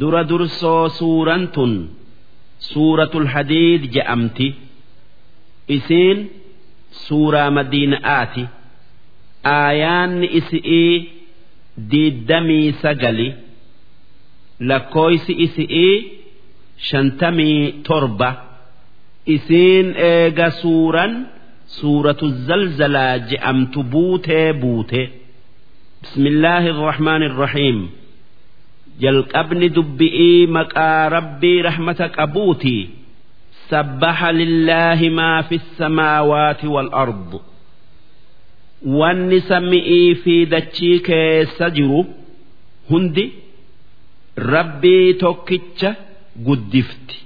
dura dursoo suuraan tun. Suuratul hadiid je'amti. Isiin suuraa madiina'aati. Aayaanni isi'ii diiddamii sagali. Lakkooysi isi'ii shantamii torba. Isiin eega suuraan suuratu zalzalaa je'amtu buutee buute. Bismillaahi irrahmaani irrahiim jalqabni dubbi'ii maqaa rabbii rahmata qabuuti sabbaha lillaahi maa fi samaawaati wal ardu wanni sami'ii fi dachii keessa jiru hundi rabbii tokkicha guddifti.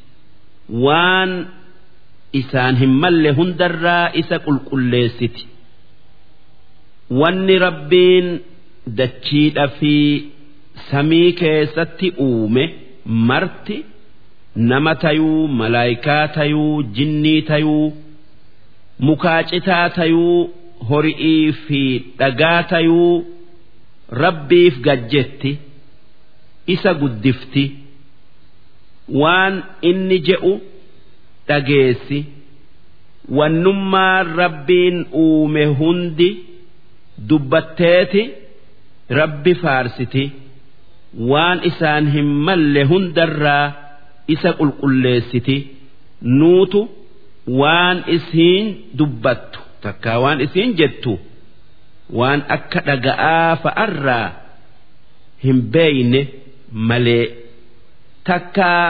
Waan isaan hin malle hundarraa isa qulqulleessiti. Wanni rabbiin dachiidha fi samii keessatti uume marti nama tayuu malaayikaa tayuu jinnii tayuu mukaacitaa tayuu hori'ii fi dhagaa tayuu rabbiif gajjetti isa guddifti waan inni je'u dhageessi wannummaan rabbiin uume hundi dubbatteeti rabbi faarsiti waan isaan hin malle hundarraa isa qulqulleessiti. Nuutu waan isiin dubbattu takkaa waan isiin jettu waan akka dhaga'aa fa'arraa hin beeyne malee takkaa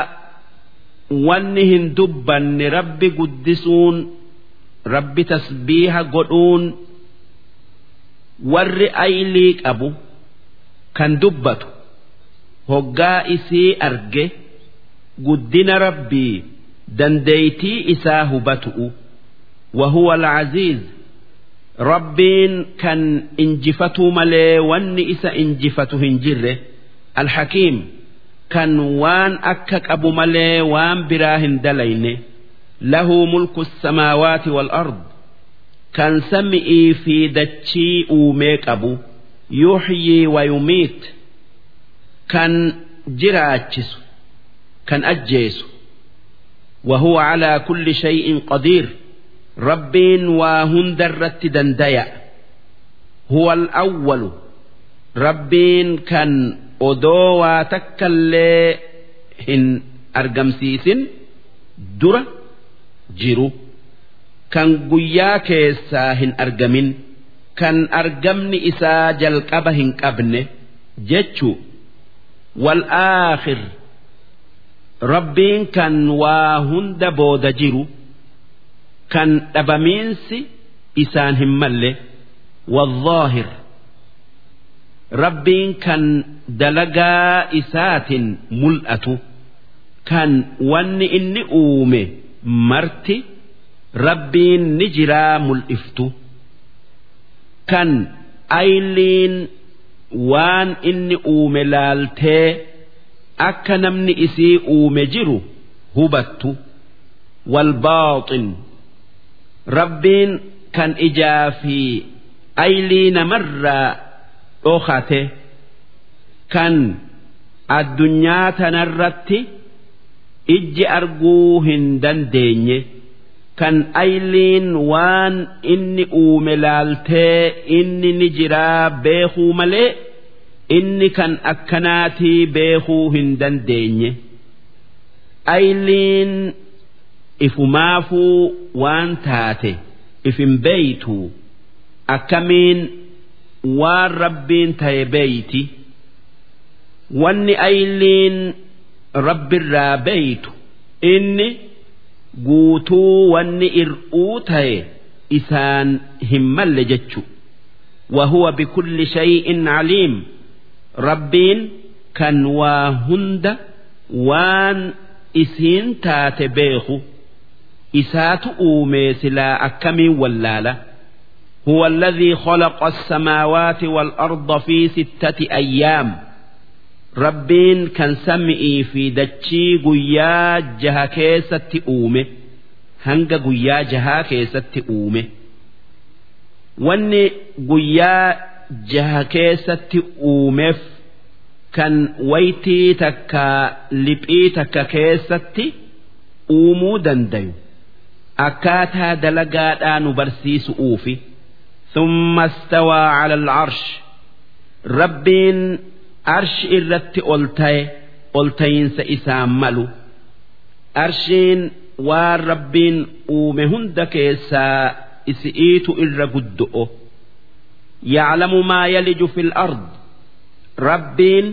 wanni hin dubbanne rabbi guddisuun rabbi tasbiiha godhuun warri aylii qabu kan dubbatu hoggaa isii arge guddina rabbii dandeeytii isaa hubatu'u وهو العزيز ربين كان انجفتو ملي واني إسا انجفتو هنجره الحكيم كان وان أكك أبو ملي وان براهن دلين له ملك السماوات والأرض كان سمئي في دتشي أوميك أبو يحيي ويميت كان جراتشس كان أجيس وهو على كل شيء قدير ربين وهند الرت دنديا هو الأول ربين كان أدوى تكالي هن أرقمسيس درة جرو كان قيا كيسا هن أرقمين كان أرقمني إسا جلقبه هن قبن جتشو والآخر ربين كان وهند بود جرو kan dhabamiinsi isaan hin malle والظاهر rabbiin kan dalagaa isaatiin mul'atu kan wanni inni uume marti rabbiin ni jiraa mul'iftu kan ayliin waan inni uume laaltee akka namni isii uume jiru hubattu. Walbaaxin rabbiin kan ijaa fi aylii namarraa dhokate kan addunyaa tanarratti ijji arguu hin dandeenye. Kan ayliin waan inni uume laaltee inni ni jiraa beekuu malee inni kan akkanaatii beekuu hin dandeenye. Ayliin ifumaafuu waan taate ifin beeytu. Akkamiin waan rabbiin ta'e beeyti? Wanni ayliin rabbirraa beeytu? Inni guutuu wanni ir'uu ta'e isaan hin malle jechu وهو بكل شيء عليم ربين كان واهند وان إسين تات بيخو إسات أومي سلا أكمي ولالا هو الذي خلق السماوات والأرض في ستة أيام ربين كان سمئي في دتشي قيا جها كيسة أومي هنga guyyaa jahaa keessatti uume wanni guyyaa jaha keessatti uumeef kan waytii takka liphii takka keessatti uumuu dandayu akkaataa dalagaadhaa nu barsiisu'uufi ثم استوى على العرش ربين arshi irratti ol ta'e ol ta'iinsa isaa malu. Arshiin waan rabbiin uume hunda keessaa isi'iitu irra guddo'o. Yaclamu maa yaliju fil ard. Rabbiin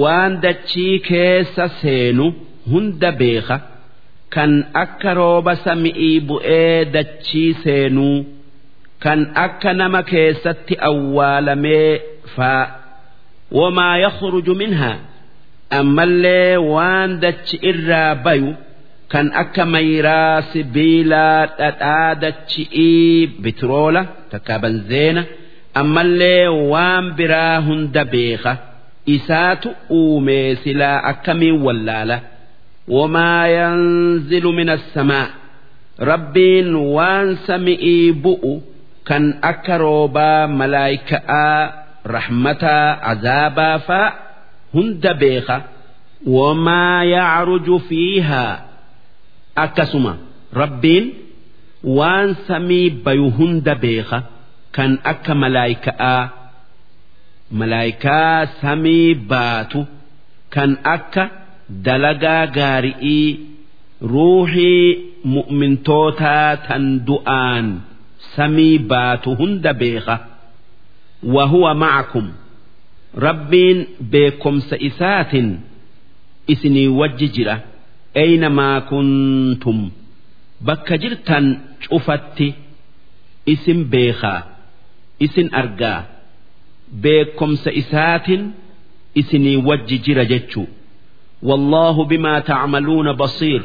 waan dachii keessa seenu hunda beeka. Kan akka rooba sami'ii bu'ee dachii seenuu kan akka nama keessatti awwaalamee faa. Wamaa yakhruju minhaa ammallee waan dachi irraa bayu kan akka mayraa sibiilaa dhadhaa dachi'ii bitiroola takka banzeena ammallee waan biraa hunda beeka isaatu uume silaa akkamiin wallaala wamaa yanzilu min assamaa rabbiin waan sami'ii bu'u kan akka roobaa malaayika'aa rahmataa azaabaa faa hunda beeka wamaa yacruju fiihaa akkasuma rabbiin waan samii bayu hunda beeka kan akka malaayika'aa malaayikaa samii baatu kan akka dalagaa gaari'ii ruuxii mu'mintootaa tan du'aan samii baatu hunda beeka wahuwa macakum rabbiin beekomsa isaatin isinii wajji jira aynamaa kuntum bakka jirtan cufatti isin beekaa isin argaa beekomsa isaatin isinii wajji jira jechuu والله بما تعملون بصير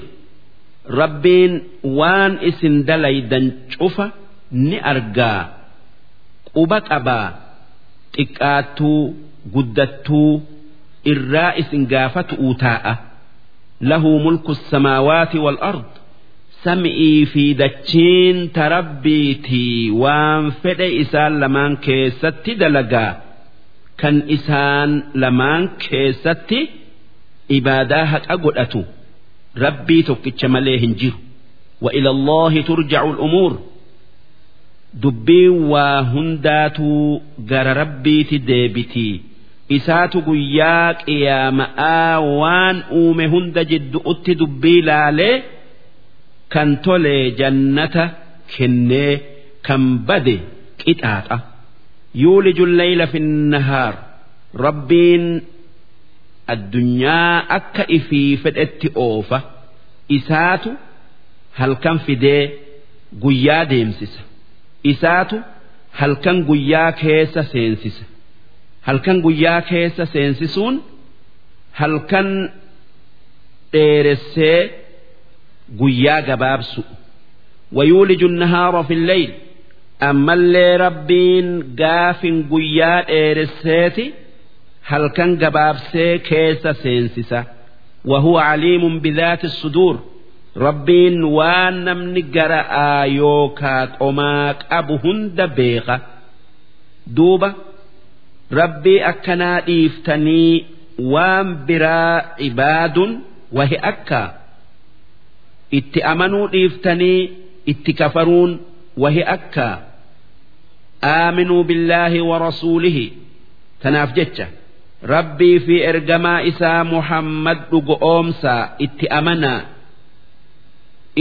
ربين وان اسن دليدا شوفا نأرجا xiqqaattuu guddattuu irraa isin gaafatu'u taa'a lahu mulku samaawaati wal ard. Sam'ii fi dachiin tarabbiitii waan fedhe isaan lamaan keessatti dalagaa. Kan isaan lamaan keessatti ibaadaa haqa godhatu. Rabbii tokkicha malee hin jiru. Wa ila allahi turja'u al'umuur dubbiin waa hundaatuu gara rabbiiti deebitii. Isaatu guyyaa qiyaama'aa waan uume hunda jiddu'utti dubbii laalee kan tolee jannata kennee kan bade qixaaxa. Yuuliju leyla fi nahaar. Rabbiin addunyaa akka ifii fedhetti oofa. Isaatu halkan fidee guyyaa deemsisa isaatu halkan guyyaa keessa seensisa halkan guyyaa keessa seensisuun halkan dheeressee guyyaa gabaabsu ويولج النهار في الليل أما اللي ربين قاف قياد إيرسيتي halkan gabaabsee keessa seensisa wahuwa caliimun bidaati suduur rabbiin waan namni gara'aa yookaa qomaa qabu hunda beeka duuba rabbii akkanaa dhiiftanii waan biraa ibaadun wahi akka. Itti amanuu dhiiftanii itti kafaruun wahi akka. Aaminuu billaahi wa rasuulihi. Tanaaf jecha rabbii fi ergamaa isaa muhammad dhugoomsaa itti amanaa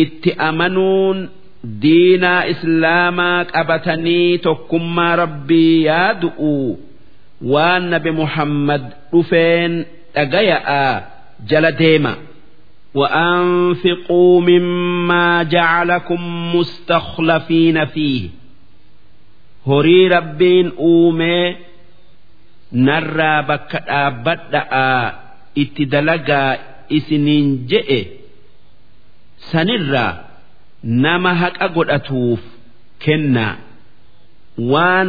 itti amanuun diinaa islaamaa qabatanii tokkummaa rabbii yaadu'u waan nabi muhammad dhufeen dhagaya'a jala deema وأنفقوا مما جعلكم مستخلفين فيه هري ربين أومي narraa bakka dhaabbadha'aa itti dalagaa isiniin je'e sanirraa nama haqa godhatuuf kennaa waan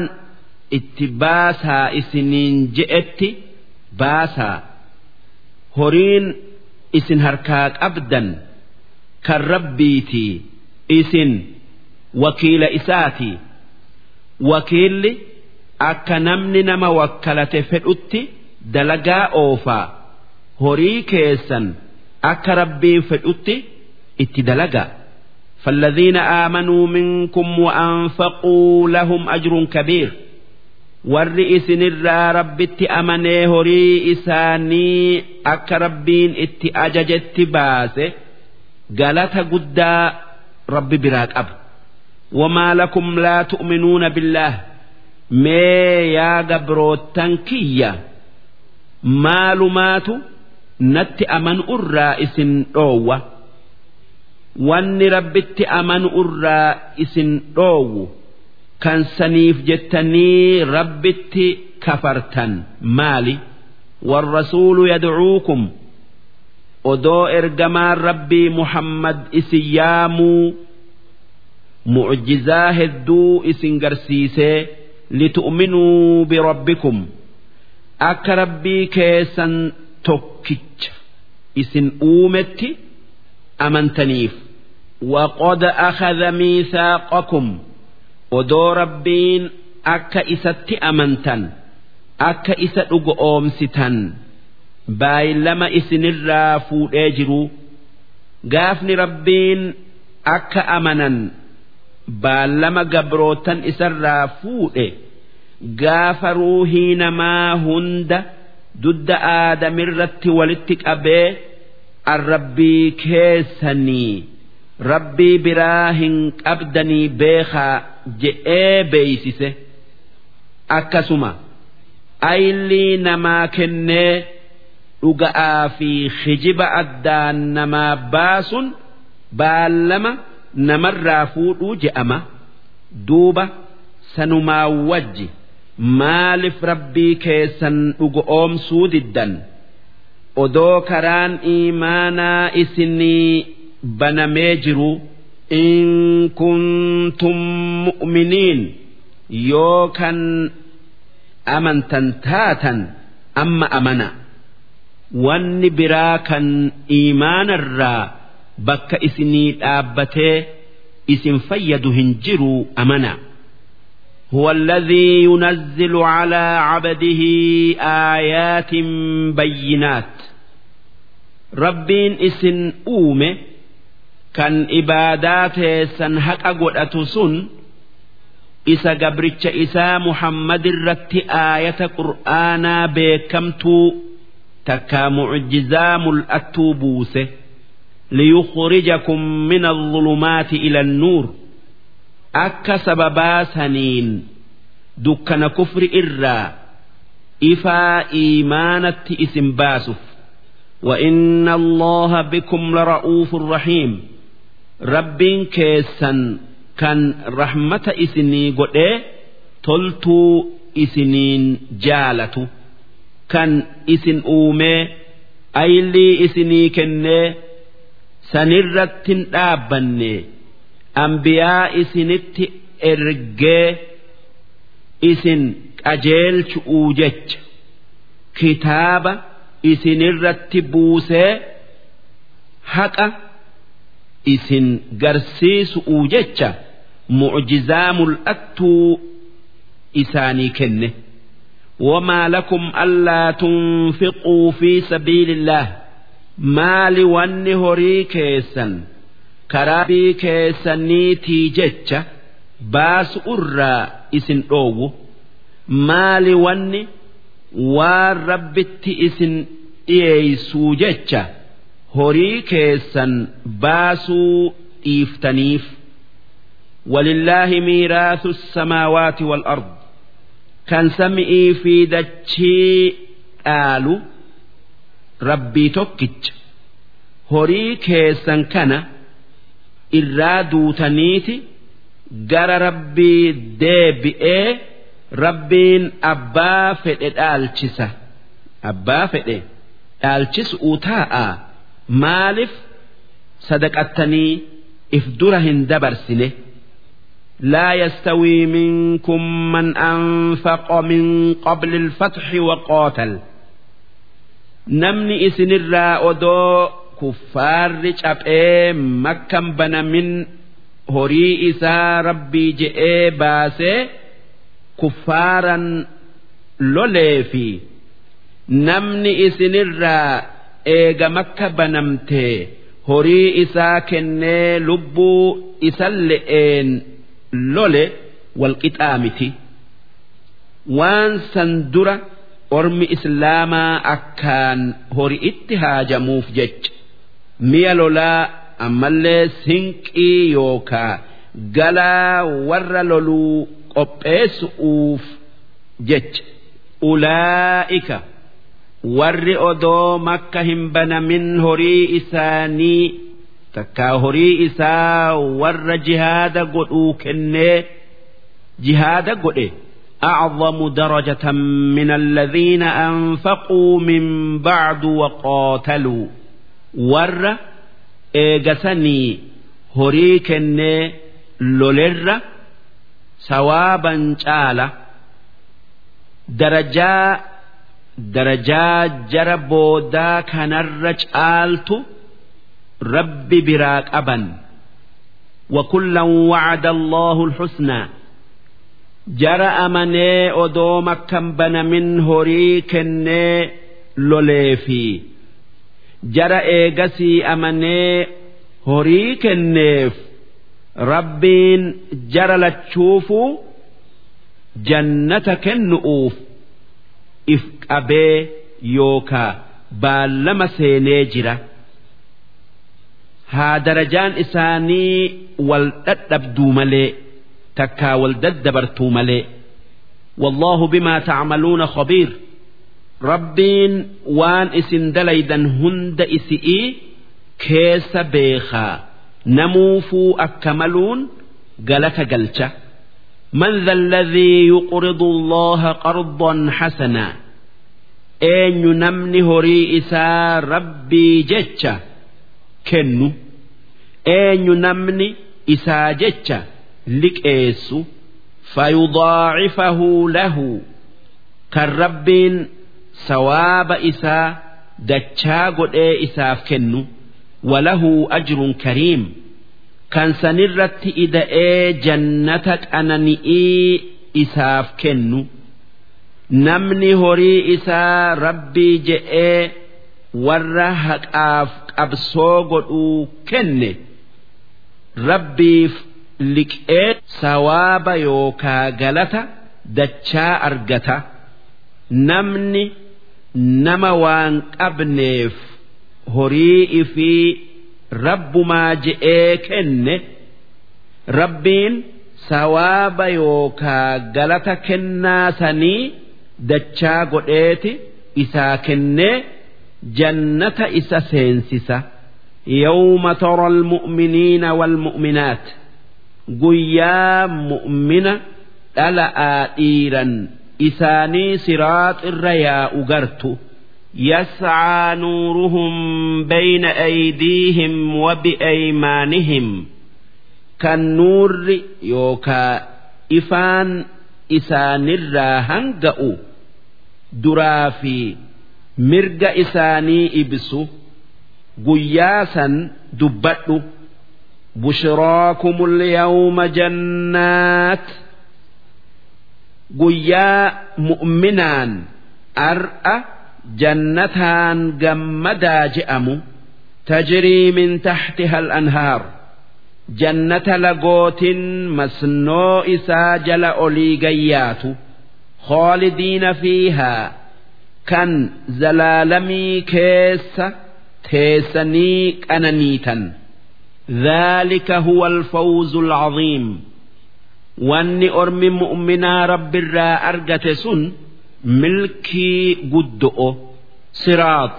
itti baasaa isiniin je'etti baasaa horiin isin harkaa qabdan kan rabbiitii isin wakiila isaatii wakiilli akka namni nama wakkalate fedhutti dalagaa oofaa horii keessan akka rabbiin fedhutti itti dalagaa فالذين آمنوا منكم وأنفقوا لهم أجر كبير warri isinirraa rabbitti amanee horii isaanii akka rabbiin itti ajajetti baase galata guddaa rabbi biraa qaba wamaa lakum laa tu'minuuna billaah mee yaa gabroottan kiyya maalumaatu natti amanu irraa isin dhoowwa wanni rabbitti amanu irraa isin dhoowwu kan saniif jettanii rabbitti kafartan. Maali? Warrasuulu yadcuukum odoo ergamaan rabbii muhammad isin yaamuu. Mucjizaa hedduu isin garsiisee litu'minuu birabbikum akka rabbii keessan tokkicha isin uumetti amantaniif waqoda akhadha miisaaqakum odoo rabbiin akka isatti amantan akka isa dhugo oomsitan baay'ilama isinirraa fuudhee jiru gaafni rabbiin akka amanan baallama gabrootan isarraa fuudhe gaafa ruuhii namaa hunda dudda aadamirratti walitti qabee. Arrabbii keessanii rabbii biraa hin qabdanii beekaa je'ee beeysise akkasuma aylii namaa kennee dhuga'aa fi hijiba addaan namaa baasuun baallama namarraa fuudhuu je'ama duuba sanumaa wajji maaliif rabbii keessan dhugo oomsuu diddan odoo karaan iimaanaa isinii banamee jiru in kuntum mu'miniin yoo kan amantan taatan amma amana wanni biraa kan iimaanarraa bakka isinii dhaabbatee isin fayyadu hin jiru amana هو الذي ينزل على عبده آيات بينات rabbiin isin uume kan ibaadaa teessan haqa godhatu sun isa gabricha isaa muhammad irratti aayata qur'aanaa beekamtuu takkaa mucjizaa mul'attuu buuse liyukhrijakum min adulumaati ila annuur akka sababaa saniin dukkana kufri irraa ifaa iimaanatti isin baasuuf. وإن الله بكم لرؤوف رحيم rabbiin keessan kan rahmata isinii godhee toltuu isiniin jaalatu kan isin uumee aylii isinii kennee sanirrattin dhaabbanne ambiyaa isinitti ergee isin qajeelchu'uu jecha kitaaba isinirratti buusee haqa isin garsiisu'uu jecha mucjizaa mul'attuu isaanii kenne. Wamaa lakum allaa tunfiquu fi sabiilillaah maali wanni horii keessan karaa bii keessaniitii jecha baasu irraa isin dhoowwu? Maali wanni waan rabbitti isin dhiyeeysuu jecha horii keessan baasuu dhiiftaniif walillaahi miiraasu samaawaati wal ard. Kan sami'ii fi dachii dhaalu rabbii tokkicha. Horii keessan kana irraa duutaniiti gara rabbii deebi'ee ربين أبا فئ الألتشسة أبا فئ الألتشس أوتاء maaliif sadaqattanii if dura hin dabarsine لا يستوي منكم من أنفق من قبل الفتح وقاتل نمني إسن الرائدو كفار أبئي مكم بنا من هري إسا ربي جئي kuffaaran lolee fi namni isinirraa eegamakka banamtee horii isaa kennee lubbuu isan le'een lole walqixaa miti. Waan san dura ormi islaamaa akkaan hori'itti haajamuuf jecha mi'a lolaa ammallee sinqii yookaa galaa warra loluu qopheessu'uuf jecha ulaa'ika warri odoo makka hin banamin horii isaanii takkaa horii isaa warra jihaada godhuu kennee jihaada godhe أعظم درجة من الذين أنفقوا من بعد وقاتلوا ور إيجسني هريك لولر سوابا جالا درجا درجا جربودا كنر جالت ربي براك أبا وكلا وعد الله الحسنى jara amanee odoo makkan banamin horii kennee loleefi jara eegasii amanee horii kenneef rabbiin jara lachuufu jannata kennu'uuf if qabee yookaa baallama seenee jira. Haa darajaan isaanii wal dhadhabduu malee. takkaa wal daddabartuu malee. Wallahu bimaa tacmaluuna khabiir. Rabbiin waan isin dalaydan hunda isi'ii keessa beekaa namuufuu akka maluun galata galcha. Man dha alladhii yuqridu allaha qardan hasanaa eenyu namni horii isaa rabbii jecha? Kennu. Eenyu namni isaa jecha? Liqeessu. Fayudaacifahu lahu. Kan rabbiin sawaaba isaa dachaa godhee isaaf kennu. Walahu ajrun kariim kan sanirratti ida'ee jannata qanani'ii isaaf kennu. Namni horii isaa rabbii je'ee warra haqaaf qabsoo godhuu kenne. Rabbiif liqee sawaaba yookaa galata dachaa argata. Namni nama waan qabneef horii fi rabbumaa je'ee kenne rabbiin sawaaba yookaa galata kennaa sanii dachaa godheeti isaa kennee jannata isa seensisa. Yawma tora almu'miniina walmu'minaat. Guyyaa mu'mina dhala'aa dhiiran isaanii siraaxirra yaa'u gartu. يسعى نورهم بين أيديهم وبأيمانهم كالنور يوكا إفان إسان الراهنقأ درافي مرق إساني إبسو قياسا دبتو بشراكم اليوم جنات قيا مؤمنان أرأى جنتان جمدا جأم تجري من تحتها الأنهار جنة لقوت مسنو إساجل أولي قيات خالدين فيها كان زلالمي كيس تيسني أنانيتا ذلك هو الفوز العظيم واني أرمي مؤمنا رب الرا أرقت سن milkii guddo'o siraat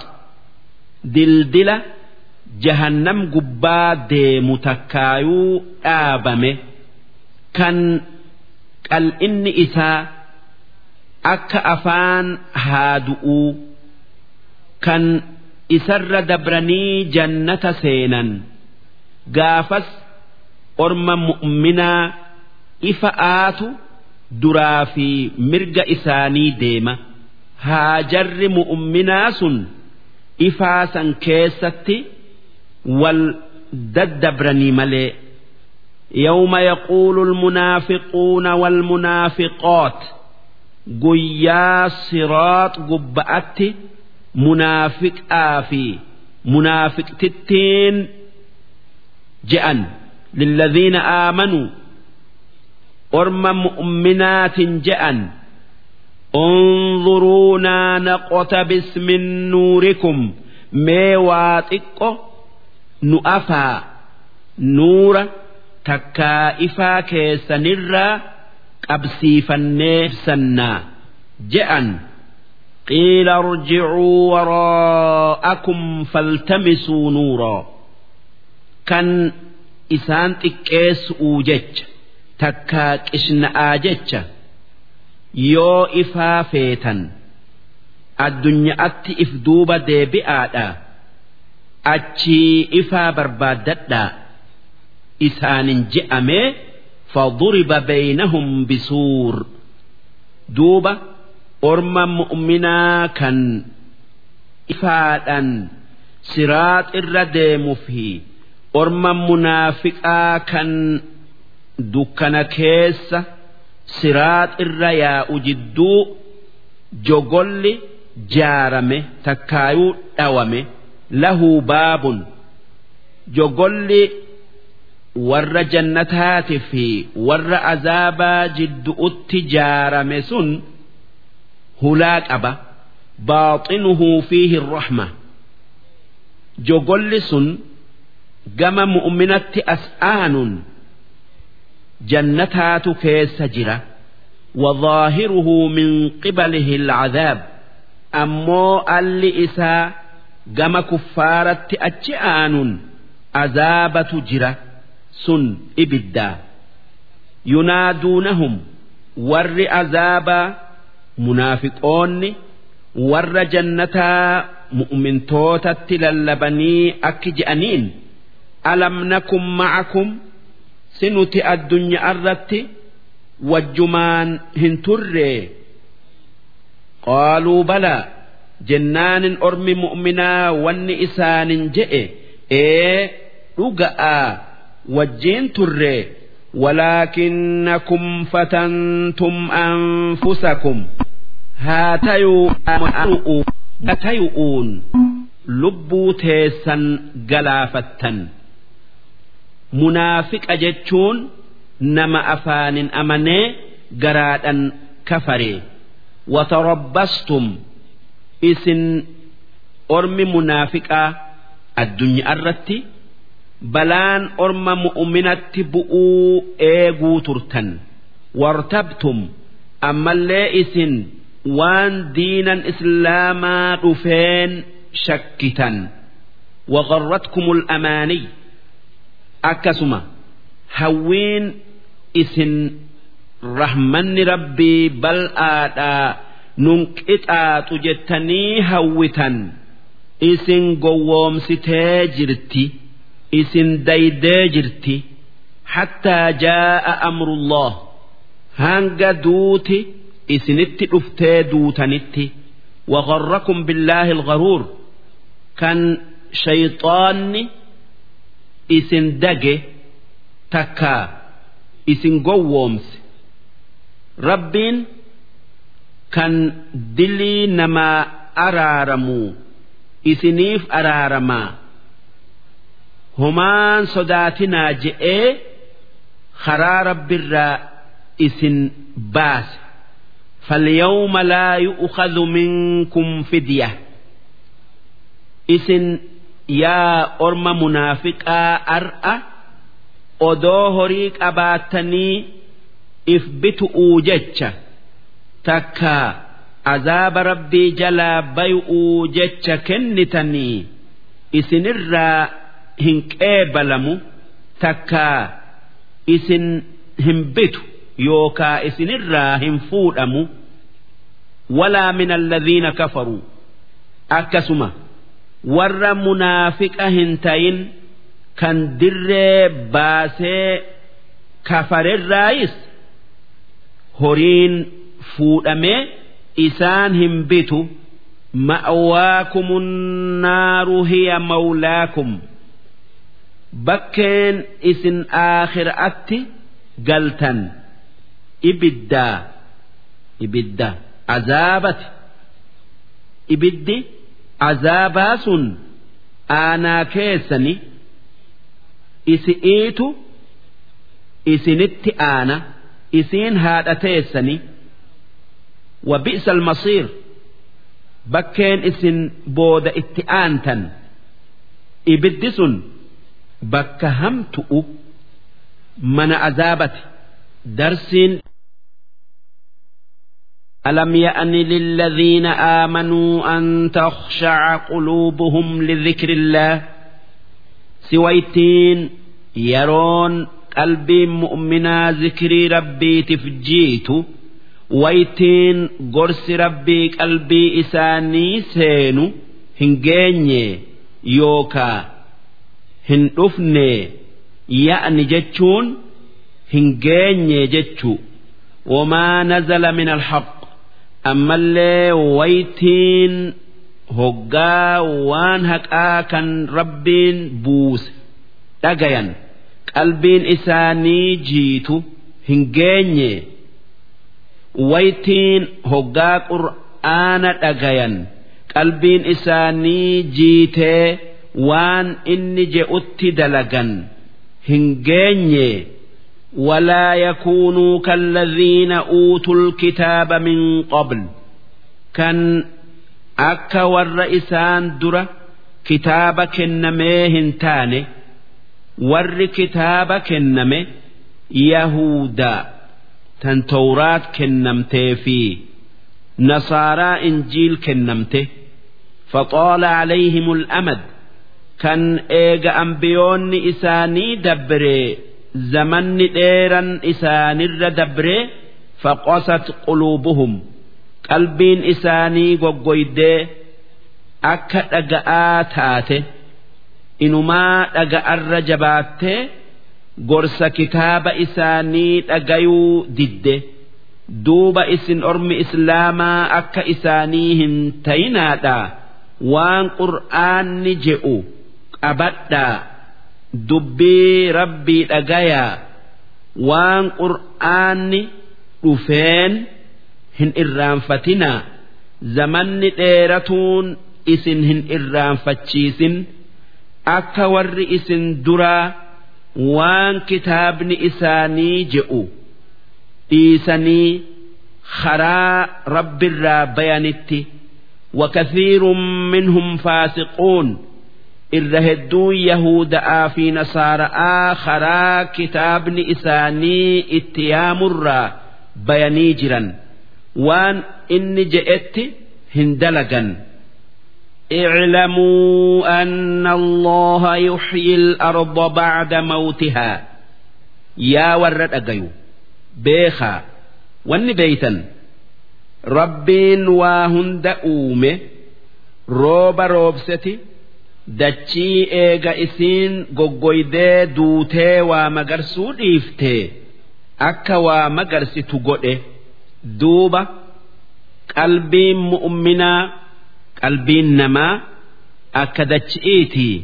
dildila jahannam gubbaa deemu takkaayuu dhaabame kan qal'inni isaa akka afaan haadu'uu kan isarra dabranii jannata seenan gaafas orma mu'minaa ifa aatu. duraa fi mirga isaanii deema haajarri mu'minaa sun ifaa san keessatti wal daddabranii malee يوم يقول المنافقون والمنافقات guyyaa siraax gubba'atti munaafiqaa fi munaafiqtittiin je'an lilladhiina aamanuu orma mu'minaatin je'an انظرونا نقتبس من نوركم mee waa xiqqo nu afaa nuura takkaa ifaa keessanirraa qabsiifannee sannaa je'an qiila irjicuu waraa'akum faltamisuu nuuraa kan isaan xiqqeessu'uu jecha Takkaa qishna'aa jecha yoo ifaa feetan addunyaatti if duuba deebi'aadha. Achii ifaa barbaaddadhaa isaanin je'amee beeynahum bisuur. Duuba orma mu'minaa kan ifaadhan siraax irra deemuu fi orma munaafiqaa kan dukkana keessa siraax irra yaa'u jidduu jogolli jaarame takkaayuu dhawame lahuu baabun. Jogolli warra jannataati fi warra azaabaa jiddu'utti jaarame sun hulaa qaba. Baaxinuhu fiihi rahma. Jogolli sun gama mu'minatti as aanuun jannataatu keessa jira وظاهره من قبله العذاب ammoo alli isaa gama kuffaaraatti achi aanuun azaabatu jira sun ibiddaa yunaaduunahum warri azaabaa munaafiqoonni warra jannataa mu'mintootatti lallabanii akki je'aniin alam nakum ma'akum si nuti addunyaa irratti wajjumaan hin turre qaaluu balaa jennaanin ormi mu'minaa wanni isaanin je'e ee dhugaa wajjiin turre walaakinnakum fatantum anfusakum haa tayu'uun lubbuu teessan galaafattan. منافق أجتشون نما أفان أمني قرادا كفري وتربصتم isin ormi munaafiqaa addunyaa irratti balaan orma mu'minatti bu'uu eeguu turtan wartabtum ammallee isin waan diinan islaamaa dhufeen shakkitan وغرتكم الأماني أكسما هوين إسن رحمن ربي بل آدَا nun qixaaxu jettanii hawwitan isin gowwoomsitee jirti isin daydee jirti hattaa jaa'a amrullah hanga duuti isinitti dhuftee duutanitti وغركم بالله الغرور كان شيطاني اسن دقه تكا اسن قوومس ربين kan dilii namaa araaramu isiniif araaramaa homaan sodaatinaa je'ee karaa rabbirraa isin baase فاليوم لا يؤخذ منكم فدية إسن yaa orma munaafiqaa ar'a odoo horii qabaatanii if bitu'uu jecha takka azaaba rabbii jalaa bay'uu jecha kennitanii isinirraa hin qeebalamu takka isin hin bitu yookaa isinirraa hin fuudhamu walaa min alladhiina kafaruu akkasuma. Warra munaafiqa hin tayin kan dirree baasee kafarerraayis horiin fuudhamee isaan hin bitu. Ma'awaakumun naaru hiya mawlaakum. Bakkeen isin aakhiraatti galtan. Ibiddaa. Ibidda. Azaabati. Ibiddi azaabaa sun aanaa keessani isi'iitu isinitti aana isiin haadha teessani wa bi'sa almasiir bakkeen isin booda itti aantan ibiddi sun bakka hamtu'u mana azaabati darsiin ألم يأن للذين آمنوا أن تخشع قلوبهم لذكر الله سويتين يرون قلبي مؤمنا ذكري ربي تفجيت ويتين قرس ربي قلبي إساني سينو هنجيني يوكا هندفني يأني جتشون هنجيني جتشو وما نزل من الحق ammallee waytiin hoggaa waan haqaa kan rabbiin buuse dhagayan qalbiin isaanii jiitu hin geenye. Waytiin hoggaa qur'aana dhagayan qalbiin isaanii jiitee waan inni je'utti dalagan hin geenye ولا يكونوا كالذين أوتوا الكتاب من قبل كان أكا والرئسان درة كتاب كنميه تاني ور كتاب كنمه يهودا تن توراة كنمته في نصارى إنجيل كنمته فطال عليهم الأمد كان إيغا أنبيون إساني دبري zamanni dheeran isaanirra dabree faqasat quluubuhum. Qalbiin isaanii goggoydee akka dhaga'aa taate inumaa dhaga'arra jabaattee gorsa kitaaba isaanii dhagayuu didde. Duuba isin ormi islaamaa akka isaanii hin tayinaadhaa waan qur'aanni je'u qabadhaa dubbii rabbii dhagayaa waan qur'aanni dhufeen hin irraanfatinaa zamanni dheeratuun isin hin irraanfachiisin akka warri isin duraa waan kitaabni isaanii je'u dhiisanii karaa rabbirraa bayanitti وكثير منهم فاسقون irra hedduun yahuda'aa fi nasaara'aa karaa kitaabni isaanii itti yaamurraa bayanii jiran waan inni je'etti hin dalagan اعلموا أن الله يحيي الأرض بعد موتها يا ورد أجيو بيخا واني بيتا ربين واهند أومه روب روبستي dachii eega isiin goggoydee duutee waa magarsuu dhiiftee akka waa magarsitu godhe duuba qalbiin mu'minaa qalbiin namaa akka dachi'iitii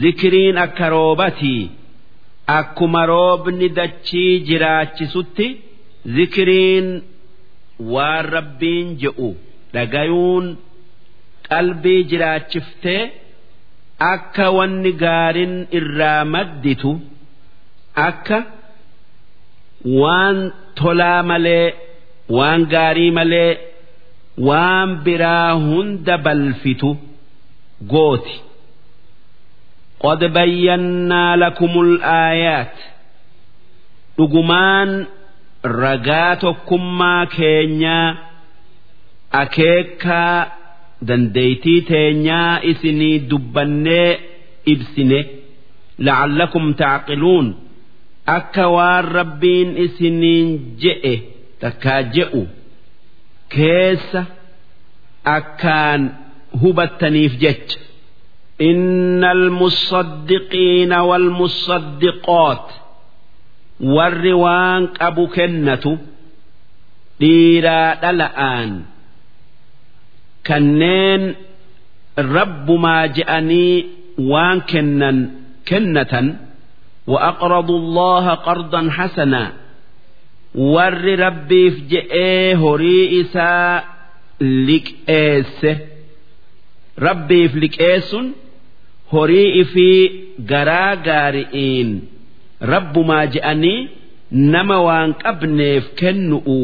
zikiriin akka roobatii akkuma roobni dachii jiraachisutti zikiriin waan rabbiin je'u dhagayuun qalbii jiraachiftee. akka wanni gaariin irraa madditu akka waan tolaa malee waan gaarii malee waan biraa hunda balfitu gooti. قد بينا لكم الآيات dhugumaan ragaa tokkummaa keenyaa akeekaa dandeeytii teenyaa isinii dubbannee ibsine la'allakum taaqiluun akka waan rabbiin isiniin je'e takkaa je'u keessa akkaan hubattaniif jecha إن المصدقين والمصدقات والروان أبو كنة ديرا دلآن kanneen rabbumaa je'anii waan kennan kennatan وأقرضوا الله قرضا حسنا warri rabbiif je'ee horii isaa liqeesse rabbiif liqeessun horii ifii garaa gaari'iin rabbumaa je'anii nama waan qabneef kennu'u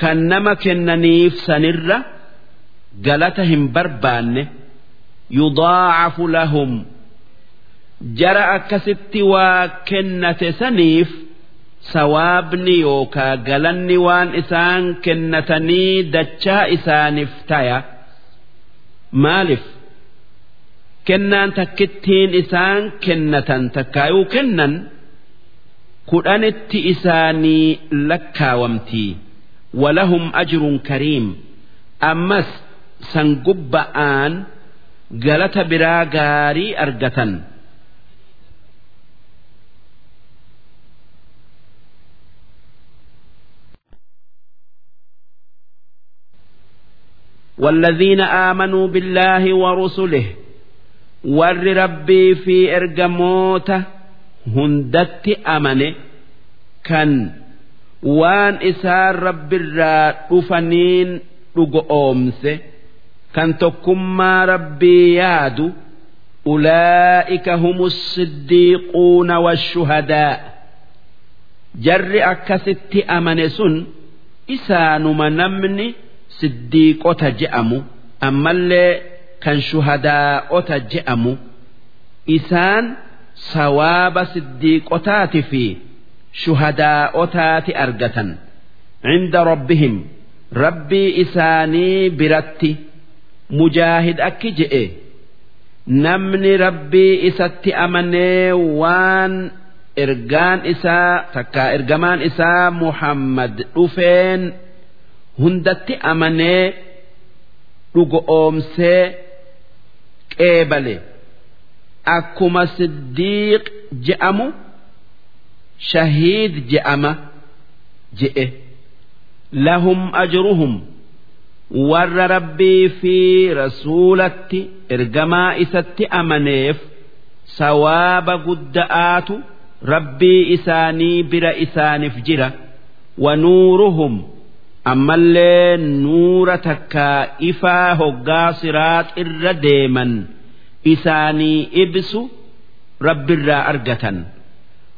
kan nama kennaniif sanirra galata hin barbaanne yudaacafu lahum. Jara akkasitti waa kennate saniif sawaabni yookaa galanni waan isaan kennatanii dachaa isaaniif taya. Maalif kennaan takkittiin isaan kennatan takkaayuu kennan? Kudhanitti isaanii lakkaawamtii. Walahum ajrun kariim. Ammas san gubba'aan galata biraa gaarii argatan والذين آمنوا بالله ورسله ور ربي في إرجموت هندت أمنه كان وان إسار رب الرافنين kan tokkummaa rabbii yaadu ulaa'ika humus siddiiquuna washuhadaa jarri akkasitti amane sun isaanuma namni siddiiqota je'amu ammallee kan shuhadaa'ota je'amu isaan sawaaba siddiiqotaati fi shuhadaa'otaati argatan. Cinda rabbihim rabbii isaanii biratti mujaahid akki je'e. Namni rabbii isatti amanee waan ergaan isaa takkaa ergamaan isaa muhammad dhufeen hundatti amanee dhugo oomsee qeebale. Akkuma siddiiq je'amu shahiid je'ama je'e. Lahum ajruhum warra rabbii fi rasuulatti ergamaa isatti amaneef sawaaba gudda'aatu rabbii isaanii bira isaaniif jira wanuuruhum ammallee nuura takkaa ifaa hoggaa siraax irra deeman isaanii ibsu rabbirraa argatan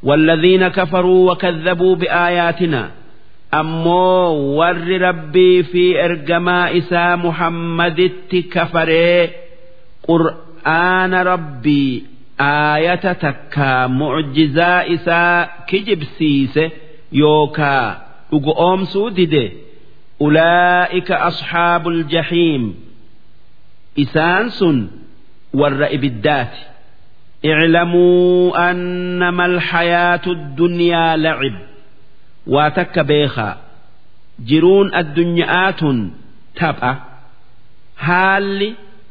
والذين كفروا وكذبوا بآياتنا أمو ور ربي في إرجما إسا محمد كفري قرآن ربي آية تكا معجزة إسا كجب سيسه يوكا أقوم سودده أولئك أصحاب الجحيم إسانس والرئب الدات اعلموا أنما الحياة الدنيا لعب waa takka beekaa. Jiruun addunyaa tun tapha. Haalli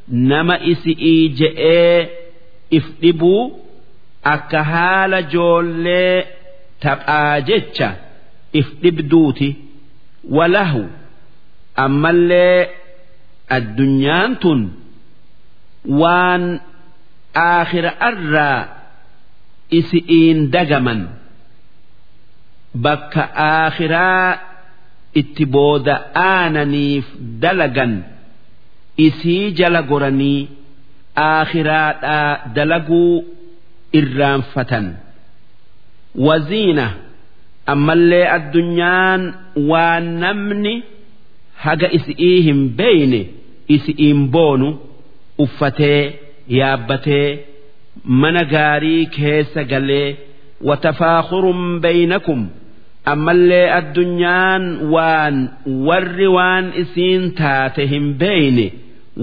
nama isi'ii je'ee if dhibuu akka haala joollee taphaa jecha if dhibduuti. Walahu ammallee addunyaan tun waan aakhira irraa isi'iin dagaman. Bakka aakhiraa itti booda aananiif dalagan isii jala goranii aakhiraadhaa dalaguu irraanfatan waziina. ammallee addunyaan waan namni haga isi'ii hin beeyne isi'iin boonu uffatee yaabbatee mana gaarii keessa galee watafaakurun beeynakum ammallee addunyaan waan warri waan isiin taate hin beeyne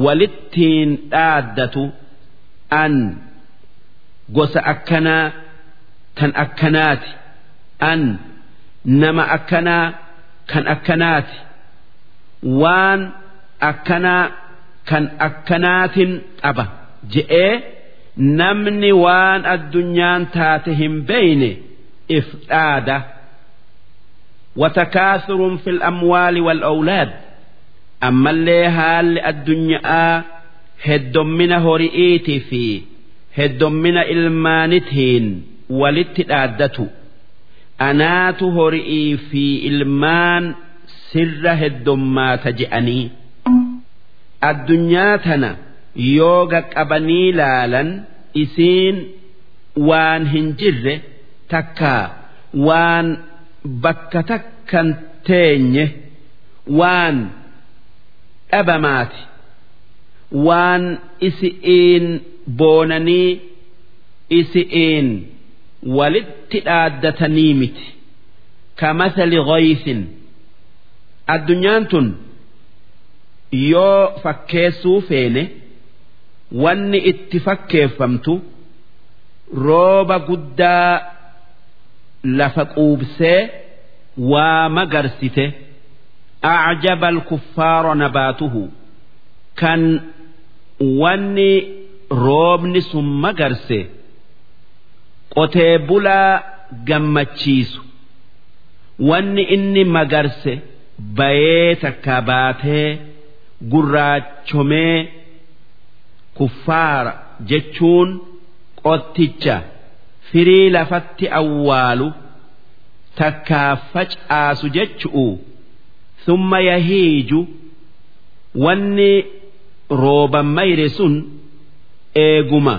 walittiin dhaaddatu an gosa akkanaa tan akkanaati. An nama akkanaa kan akkanaati. Waan akkanaa kan akkanaatin qaba je'ee namni waan addunyaan taate hin beeyne if dhaada وتكاثر في الأموال والأولاد أما اللي هال الدنيا هدم من هرئيتي في هدم من إلمانتهن ولتتعدته anaatu hori'ii fi ilmaan sirra heddummaata je'anii addunyaa tana yoo qaqqabanii laalan isiin waan hin jirre takkaa waan bakka takkan teenye waan dhabamaati waan isi'iin boonanii isi'iin walitti dhaaddatanii miti. Kamathali ghaysin. Addunyaan tun yoo fakkeessuu feene wanni itti fakkeeffamtu rooba guddaa lafa quubsee waa magarsite acjaba alkuffaara nabaatuhu. Kan wanni roobni sun magarse qotee bulaa gammachiisu wanni inni magarse bayee takka baatee gurraachomee kuffaara jechuun qotticha firii lafatti awwaalu takkaa facaasu jechu'u summa yahiiju wanni rooban mayre sun eeguma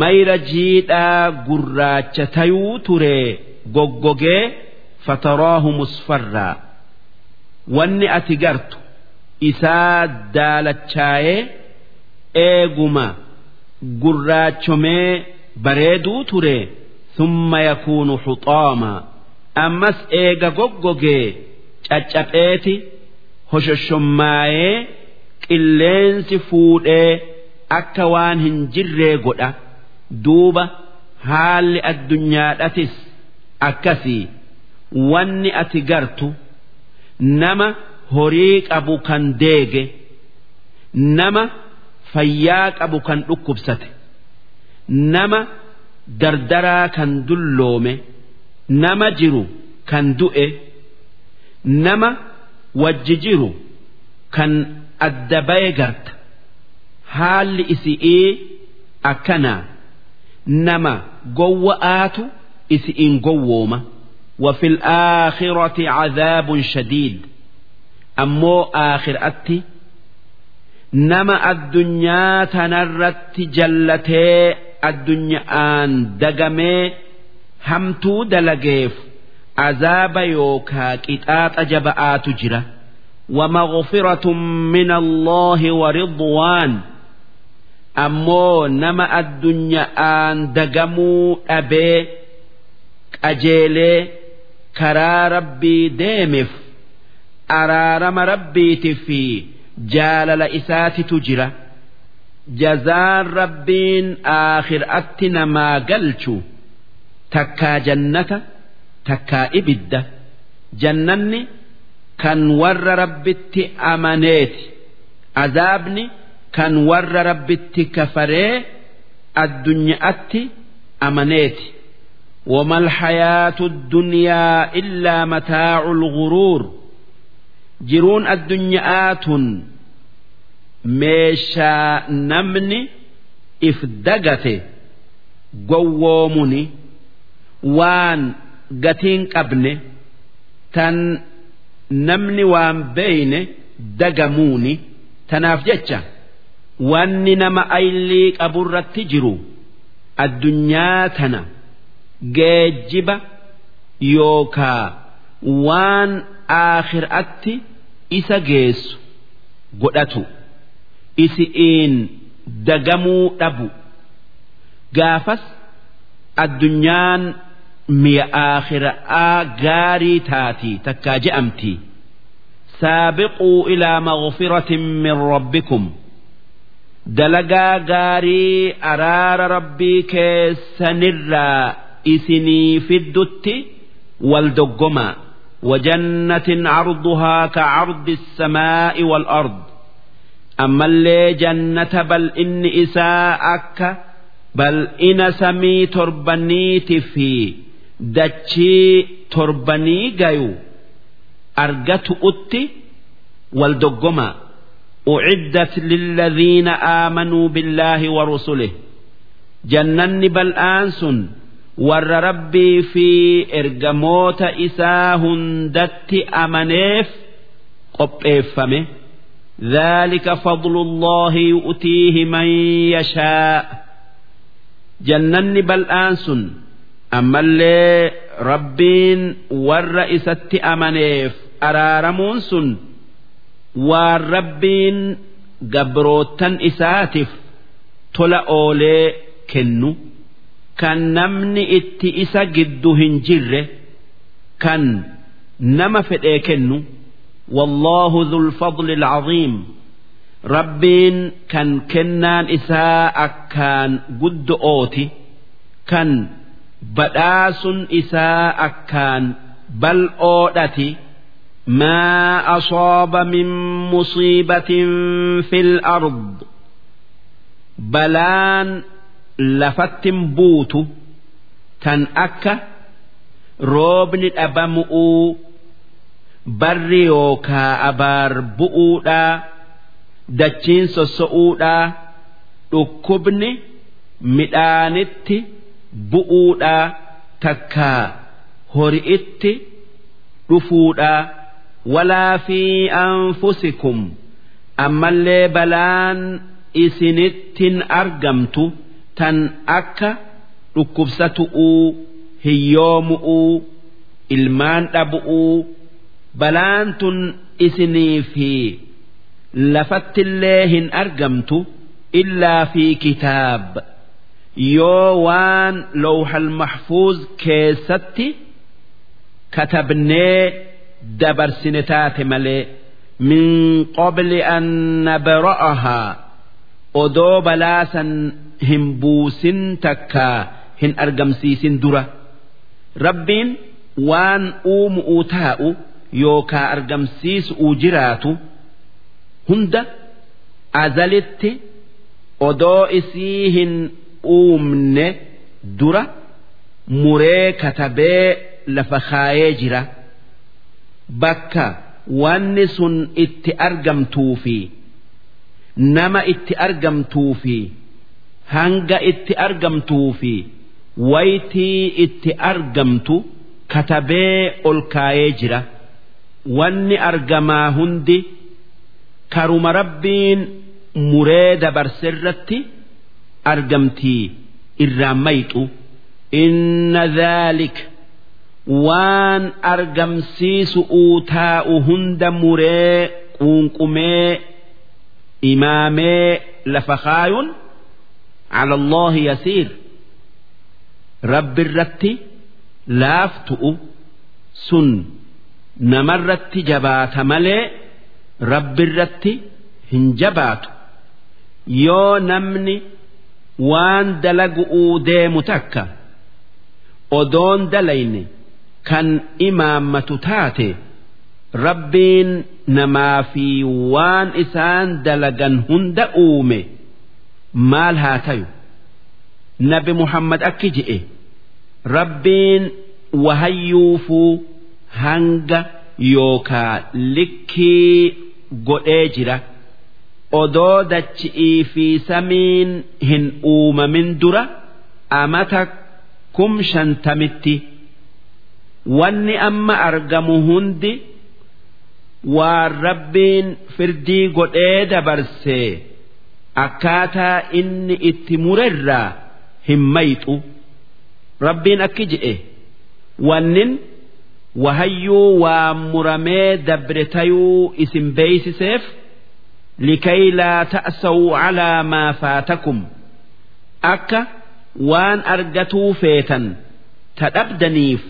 mayra jiidhaa gurraacha tayuu ture goggogee fataraahu musfarraa. Wanni ati gartu isaa daalachaayee eeguma gurraachomee bareeduu ture summa yakuunu xuxaama ammas eega goggogee caccapheeti hoshoshommaayee qilleensi fuudhee akka waan hin jirree godha. Duuba haalli addunyaadhatis akkasii. Wanni ati gartu nama horii qabu kan deege nama fayyaa qabu kan dhukkubsate nama dardaraa kan dulloome nama jiru kan du'e nama wajji jiru kan adda baye garta haalli isi'ii akkanaa nama gowwa'aatu isi'iin gowwooma وفي الآخرة عذاب شديد أمو آخر أتي نما الدنيا تنرت جلتي الدنيا آن دقمي همتو دلقيف عذاب يوكا كتات أجبآت جرة ومغفرة من الله ورضوان أمو نما الدنيا آن دقمو أبي أجيلي karaa rabbii deemeef araarama rabbiiti fi jaalala isaatitu jira jazaan rabbiin aakhiraatti namaa galchu takkaa jannata takkaa ibidda jannanni kan warra rabbitti amaneeti azaabni kan warra rabbitti kafaree addunyaatti amaneeti وما الحياة الدنيا إلا متاع الغرور جرون الدنياات meeshaa namni if dagate gowwoomuni waan gatiin qabne tan namni waan beeyne dagamuuni tanaaf jecha wanni nama aylii qaburratti jiru addunyaa tana geejjiba yookaa waan aakhiraatti isa geessu godhatu. isi'iin dagamuu dhabu gaafas addunyaan mi'a aakhiraa gaarii taatii takkaa je'amti saabiquu ilaa maghfiratin min rabbikum dalagaa gaarii araara rabbii keessanirraa isinii fiddutti wal doggomaa وجنة عرضها كعرض السماء والأرض أما اللي جنة بل إن إساء أكا بل إن سمي تربنيت في دتشي تربني جايو أرجت أتي والدقما أعدت للذين آمنوا بالله ورسله جنن بل آنس warra rabbii fi ergamoota isaa hundatti amaneef qopheeffame ذلك فضل الله يؤتيه من يشاء جنني بل آنسن أما اللي ربين ور إسات أمنيف أرارمون سن والربين قبروتا إساتف tola oolee kennu kan namni itti isa giddu hin jirre kan nama fedhee kennu wallaahu dhul fadli alcaziim rabbiin kan kennaan isaa akkaan guddo'ooti kan badhaasun isaa akkaan bal'oodhati ما أصاب من مصيبة في الأرض balaan lafattin buutu tan akka roobni dhabamu'uu barri yookaa abaar bu'uudhaa dachiin sosso'uudhaa dhukkubni midhaanitti bu'uudhaa takkaa hori'itti dhufuudhaa walaa fi anfusikum ammallee balaan isinittin argamtu tan akka dhukkubsatu'uu hiyyoomu'uu ilmaan dhabu'uu balaan tun isinii fi lafattillee hin argamtu illaa fi kitaab. Yoo waan lawhal mahfuuz keessatti katabnee dabarsine taate malee min qabli an nabra'ahaa odoo balaasan hin buusin takka hin argamsiisin dura. Rabbiin waan uumu'uu taa'u yookaa argamsiisu'uu jiraatu hunda azalitti odoo isii hin uumne dura muree katabee lafa kaayee jira. Bakka wanni sun itti argamtuu fi nama itti argamtuu fi hanga itti argamtuu fi waytii itti argamtu katabee ol kaayee jira wanni argamaa hundi karuma rabbiin muree dabarse irratti argamtii irraa mayxu. Inna dhaalika waan argamsiisu uu taa'u hunda muree quunqumee imaamee lafa kaayuun cala allaahi yasiir. Rabbi irratti laaftu'u sun namarratti jabaata malee rabbirratti hin jabaatu. Yoo namni waan dalagu'uu deemu takka odoon dalayne kan imaammatu taate rabbiin namaa fi waan isaan dalagan hunda uume maal haa tayu? Nabi muhammad akki je'e rabbiin wahayyuufuu hanga yookaa likkii godhee jira. Odoo dachi'ii fi samiin hin uumamin dura amata kum shantamitti wanni amma argamu hundi waan rabbiin firdii godhee dabarsee akkaataa inni itti murerraa hin mayxu rabbiin akki je'e. Wannin wahayyuu waan muramee dabre tayuu isin beeysiseef likay laa ta'saw calaa maa faatakum. Akka waan argatuu feetan ta dhabdaniif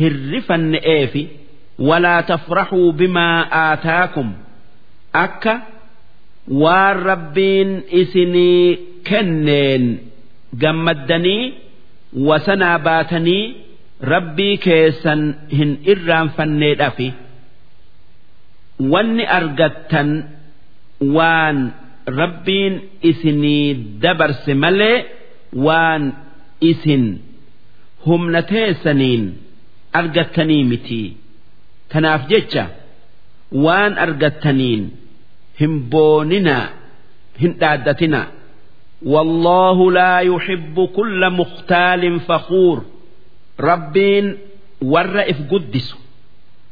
hirrifanne'eefi walaa tafraxuu bimaa aataakum. Akka waan rabbiin isinii kenneen gammaddanii wasanaa baatanii rabbii keessan hin irraanfanneedhafi wanni argattan waan rabbiin isinii dabarse malee waan isin humna teessaniin argattanii miti tanaaf jecha waan argattaniin hin booninaa hin dhaaddatinaa والله لا يحب كل مختال فخور ربين ورئف قدس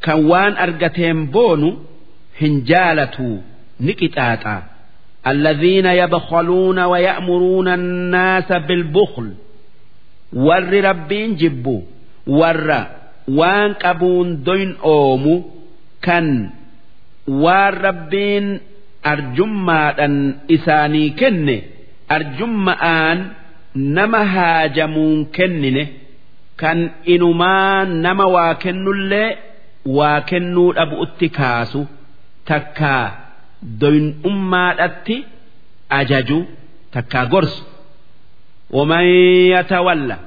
كوان أرقتين بونو هنجالة نكتاتا الذين يبخلون ويأمرون الناس بالبخل ور ربين جبوا ور وان قبون دوين أومو كان waan rabbiin arjummaadhan isaanii kenne arjumma'aan nama haajamuun kennine kan inumaa nama waa kennullee waa kennuu dhabu'utti kaasu takkaa doyin'ummaadhatti ajaju takkaa gorsu ومن يتولى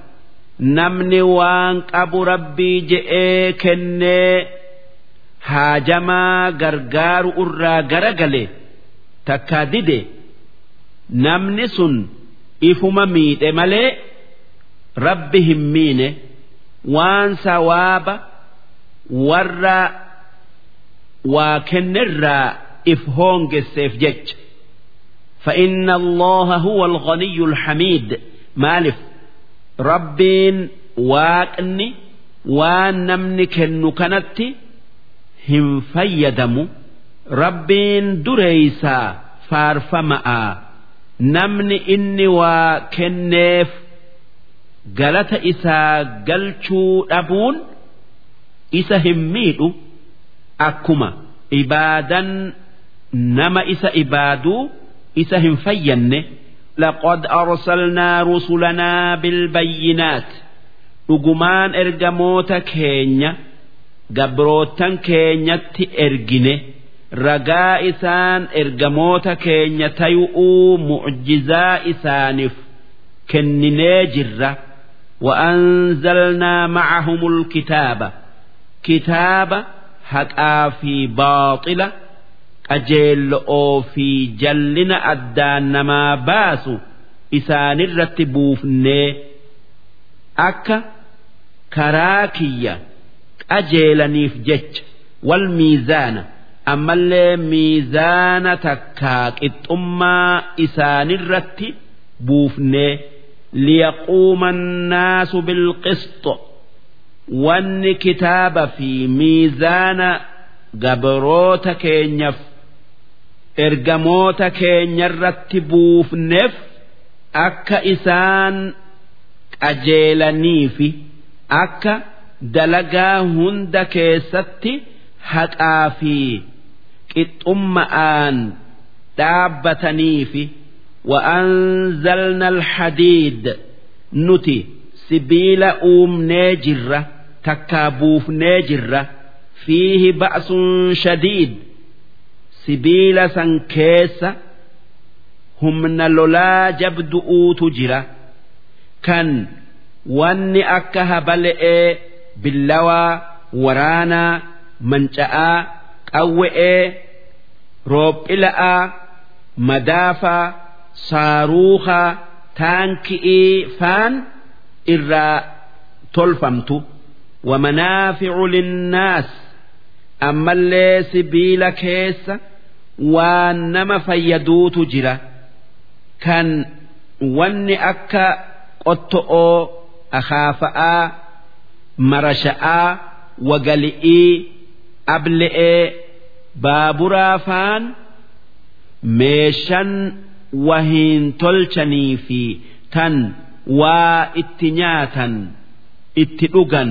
namni waan qabu rabbii je'ee kennee haajamaa gargaaru irraa garagale takkaa dide namni sun ifuma miidhe malee rabbi hin miine waan sawaaba warra waa kennerraa if hoongesseef jecha فإن الله هو الغني الحميد مالف ربين واقني وان كنو كانت hin fayyadamu rabbiin dureeysaa faarfama'a namni inni waa kenneef galata isaa galchuu dhabuun isa hin miidhu akkuma ibaadan nama isa ibaaduu isa hin fayyanne لقد أرسلنا رسلنا بالبينات dhugumaan ergamoota keenya gabrootan keenyatti ergine ragaa isaan ergamoota keenya tayu'uu mucjizaa isaaniif kenninee jirra وأنزلنا معهم الكتاب كتاب حقا في باطلة أجيل أو في جلنا أدان ما باسو إسان الرتبوف أكا كراكية qajeelaniif jecha wal miizaana ammallee miizaana takkaa qixxummaa isaanirratti buufnee liyaquuma annaasu bilqisxo wanni kitaaba fi miizaana gabroota keenyaaf ergamoota keenyarratti buufneef akka isaan qajeelaniifi akka dalagaa hunda keessatti haqaa fi qixxumma'aan dhaabbataniifi وأنزلنا الحديد نتي سبيل أوم ناجرة تكابوف ناجرة فيه بأس شديد سبيل سنكيس هم لولا جبدؤوا تجرة كان واني أكها بلئ billawaa waraanaa manca'aa qawwe'ee roophila'aa madaafaa saaruukaa taanki'ii faan irraa tolfamtu. Wamanaaficu linnaas ammallee sibiila keessa waan nama fayyaduutu jira. Kan wanni akka qotto'oo akaafa'aa marasha'aa wagali'ii able'ee baaburaa faan meeshan wahiin tolchanii fi tan waa itti nyaatan itti dhugan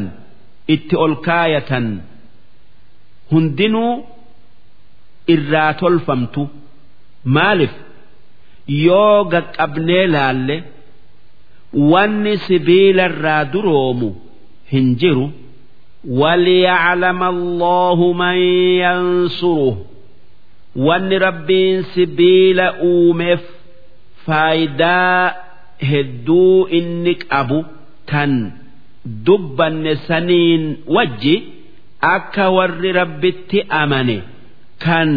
itti ol kaayatan hundinuu irraa tolfamtu maalif yoo gaqqabnee laalle wanni sibiila irraa duroomu hin jiru وليعلم الله من ينصره wanni rabbiin sibiila uumeef faayidaa hedduu inni qabu tan dubbanne saniin wajji akka warri rabbitti amane kan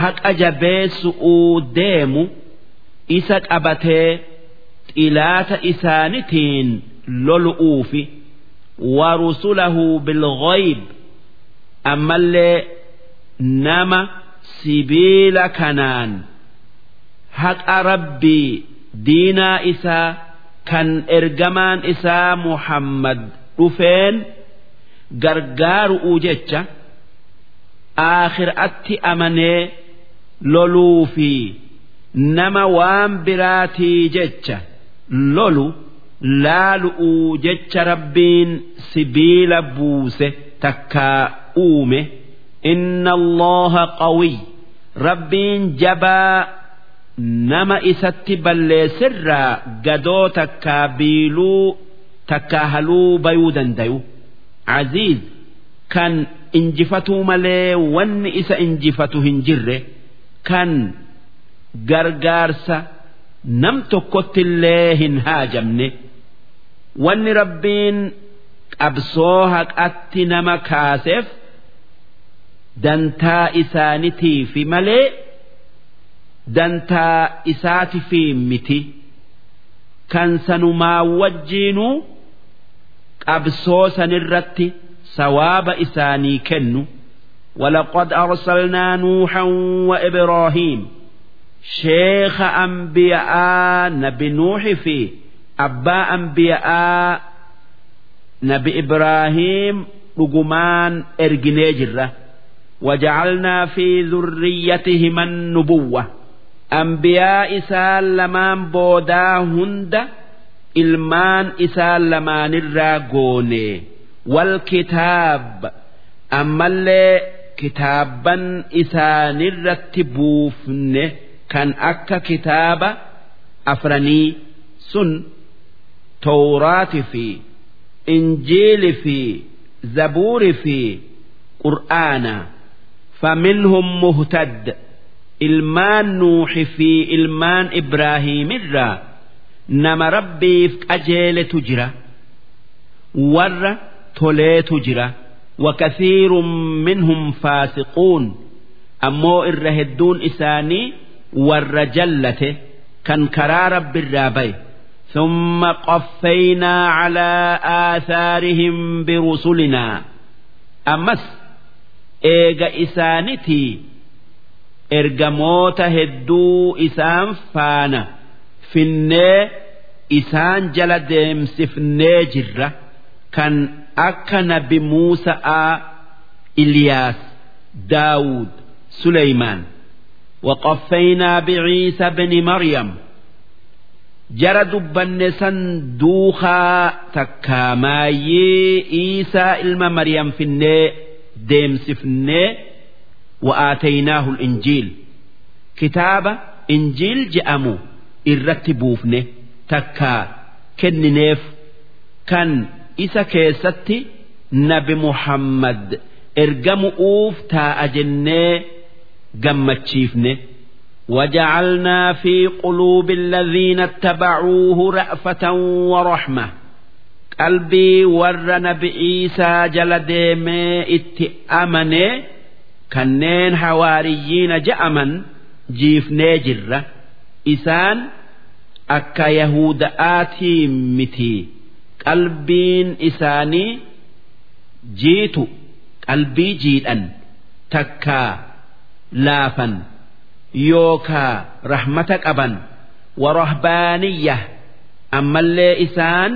haqa jabeessu'uu deemu isa qabatee xilaata isaanitiin lolu'uufi warusulahu bilghayb ammallee nama sibiila kanaan haqa rabbii diinaa isaa kan ergamaan isaa muhammad dhufeen gargaaru'uu jecha aakhiraatti amanee loluu fi nama waan biraatii jecha lolu laalu'uu jecha rabbiin sibiila buuse takkaa uume. Inna allaha qawiy. Rabbiin jabaa nama isatti balleessirraa gadoo takkaa biiluu takkaa haluu bayuu dandayu aziiz kan injifatuu malee wanni isa injifatu hin jirre kan gargaarsa nam tokkottillee hin haajamne wanni rabbiin qabsoo haqatti nama kaaseef dantaa isaanitiifi malee dantaa isaatifi miti kan sanumaa wajjiinuu qabsoo sanirratti sawaaba isaanii kennu ولقد أرسلنا نوحا وإبراهيم شيخ أنبياء نبي نوح في أبا أنبياء نبي إبراهيم رجمان إرجنيجرة وجعلنا في ذريتهما النبوة ambiyaa isaa lamaan boodaa hunda ilmaan isaa lamaanirraa goone. Wal kitaab. Ammallee kitaabban isaanirratti buufne kan akka kitaaba afranii sun tawraati fi injiili fi zabuuri fi qur'aana. Faminhum muhtadda ilmaan nuuxi fi ilmaan ibraahiimirraa nama rabbiif qajeeletu jira warra toleetu jira وكثير منهم فاسقون أمو الرهدون إساني والرجلة كان كرا رب الرابي ثم قفينا على آثارهم برسلنا أمس إيغا إسانتي ergamoota hedduu isaan faana finnee isaan jala deemsifnee jirra kan akka nabi Muusa'aa Iliyaas Daawud Suleymaan وقفينا بعيسى بن مريم جرى دبن سن دوخا تكامايي عيسى إلما مريم في الني ديمس في الني وآتيناه الإنجيل كتاب إنجيل جأمو الرتبوفنه تكا كننيف كان إسا كيستي نبي محمد إرجم أوف تا أجنة جمتشيفنه وجعلنا في قلوب الذين اتبعوه رأفة ورحمة قلبي ور نبي عيسى جلد ما اتأمنه kanneen hawaariyyiina ja'aman jiifnee jirra. Isaan akka yahuda'aatii miti. Qalbiin isaanii jiitu. Qalbii jiidhan. Takkaa laafan. Yookaa rahmata qaban. Warahbaaniyya ammallee isaan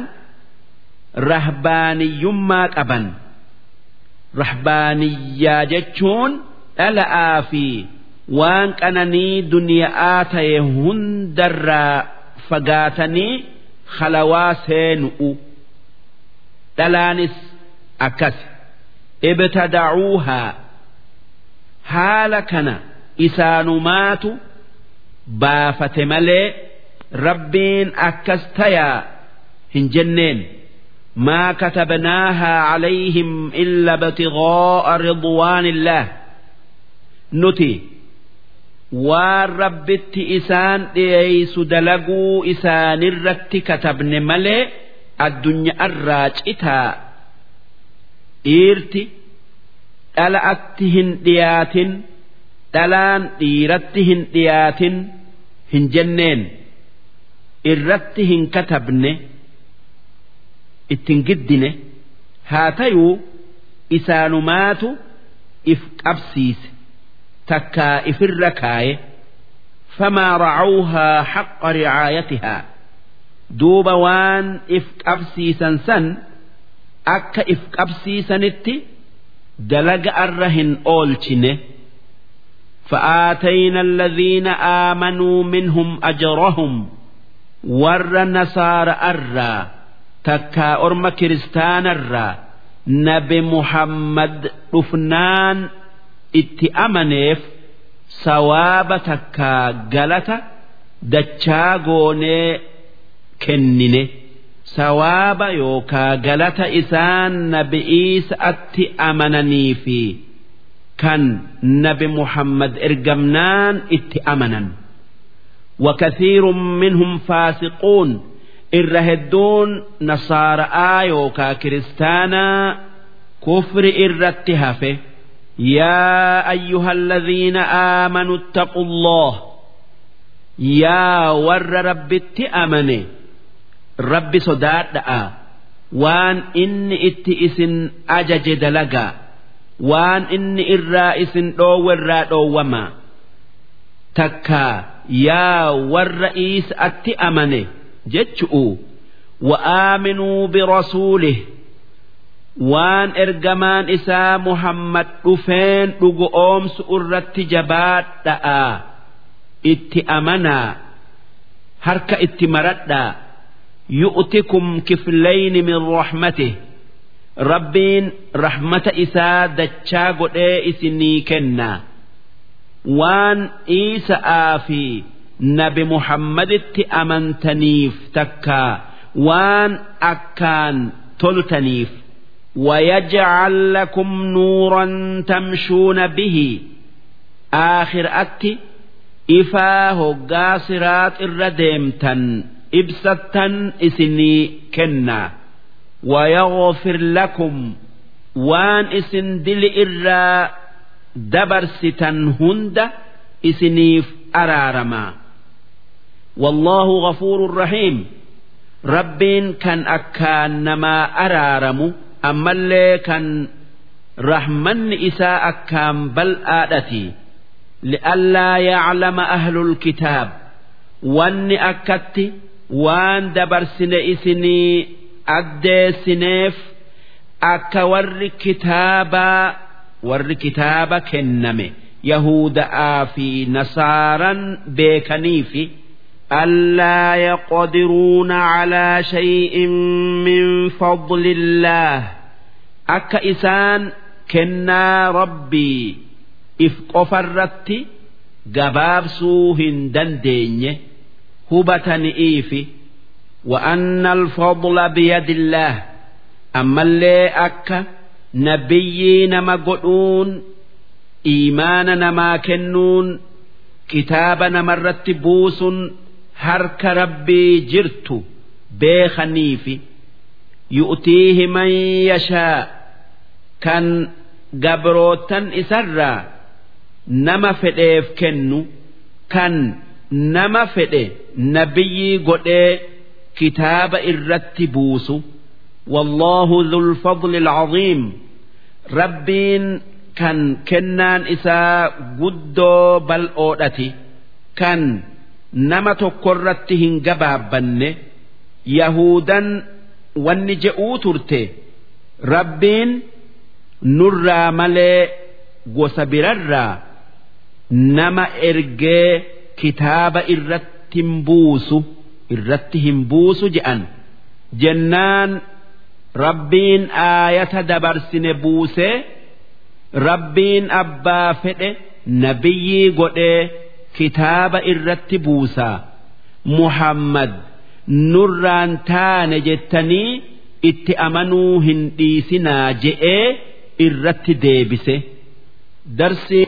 rahbaaniyyummaa qaban. Rahbaaniyyaa jechuun dhala'aa fi waan qananii duniyaa ta'e hundarraa fagaatanii halawaa seenu'u. Dhalaanis akkas ibtadacuuhaa haala kana isaanumaatu baafate malee rabbiin akkas tayaa hin jenneen ما كتبناها عليهم إلا ابتغاء رضوان الله نتي والربت إسان إيس دلقوا إسان الرت كتبن ملي الدنيا الراج إتا إيرتي ألأتهن ديات دلان إيرتهن ديات هن جنين إرتهن كتبن ittiin giddine haa tayuu isaanumaatu if qabsiise takkaa ifirra kaaye فما رعوها حق رعايتها دوب وان إف أبسيسا سن أكا إف أبسيسا نتي دلق أرهن أولتنه فآتينا الذين آمنوا منهم أجرهم ور نصار أرى تكا أرم كريستان الرا نبي محمد رفنان اتأمنيف سواب تكا قلت دتشاغوني كنني سواب يوكا قلت إسان نبئيس أتأمنني في كان نبي محمد إرجمنان اتأمنا وكثير منهم فاسقون irra hedduun nasaara'aa yookaa kiristaanaa kufri irratti hafe. Yaa ayyuhalladhiina aamanu ittaqullah yaa warra rabbitti amane. Rabbi sodaadha'a. Waan inni itti isin ajaje dalagaa waan inni irraa isin dhoowwe irraa dhoowwamaa takkaa yaa warra iisa'atti amane jechu'u wa'aaminuu birasuulih waan ergamaan isaa muhammad dhufeen dhugu oomsu irratti jabaadha'a itti amanaa harka itti maradhaa yu'tikum kiflayni min rahmatih rabbiin rahmata isaa dachaa godhee isinii kennaa. Waan iisa'aa fi nabi muhammaditti amantaniif takkaa waan akkaan toltaniif ويجعل لكم نورا تمشون به آخر أتي إفاه قاصرات الرديمتا إبستا إسني كنا ويغفر لكم وان إسن دل إرا دبرستا هند إسنيف أرارما wallaahu ghafuurun rahiim rabbiin kan akkaan namaa araaramu ammallee kan rahmanni isaa akkaan bal'aadhati li'allaa yaclama ahlul kitaab wanni akkatti waan dabarsine isinii addeessineef akka warri kitaabaa warri kitaaba kenname yahuda'aa fi nasaaran beekanii fi. ألا يقدرون على شيء من فضل الله أكا إسان كنا ربي إف قفرت قباب سوهن دندين هبتني إيفي وأن الفضل بيد الله أما اللي أكا نبيين مقعون إيمان نما كنون كتاب نمرت بوس harka rabbii jirtu beekaniifi yu'tiihi man yashaa kan gabrootan isarraa nama fedheef kennu kan nama fedhe nabiyyii godhee kitaaba irratti buusu wallaahu dhulfadli alcaziim rabbiin kan kennaan isaa guddoo bal'oodhati kan nama tokkorratti hin gabaabbanne yahudan wanni je'uu turte rabbiin nurraa malee gosa birarraa nama ergee kitaaba irratti hin buusu irratti hin buusu je'an jennaan rabbiin aayata dabarsine buusee rabbiin abbaa fedhe nabiyyii godhee. Kitaaba irratti buusaa muhammad nurraan taane jettanii itti amanuu hin dhiisinaa je'ee irratti deebise. Darsi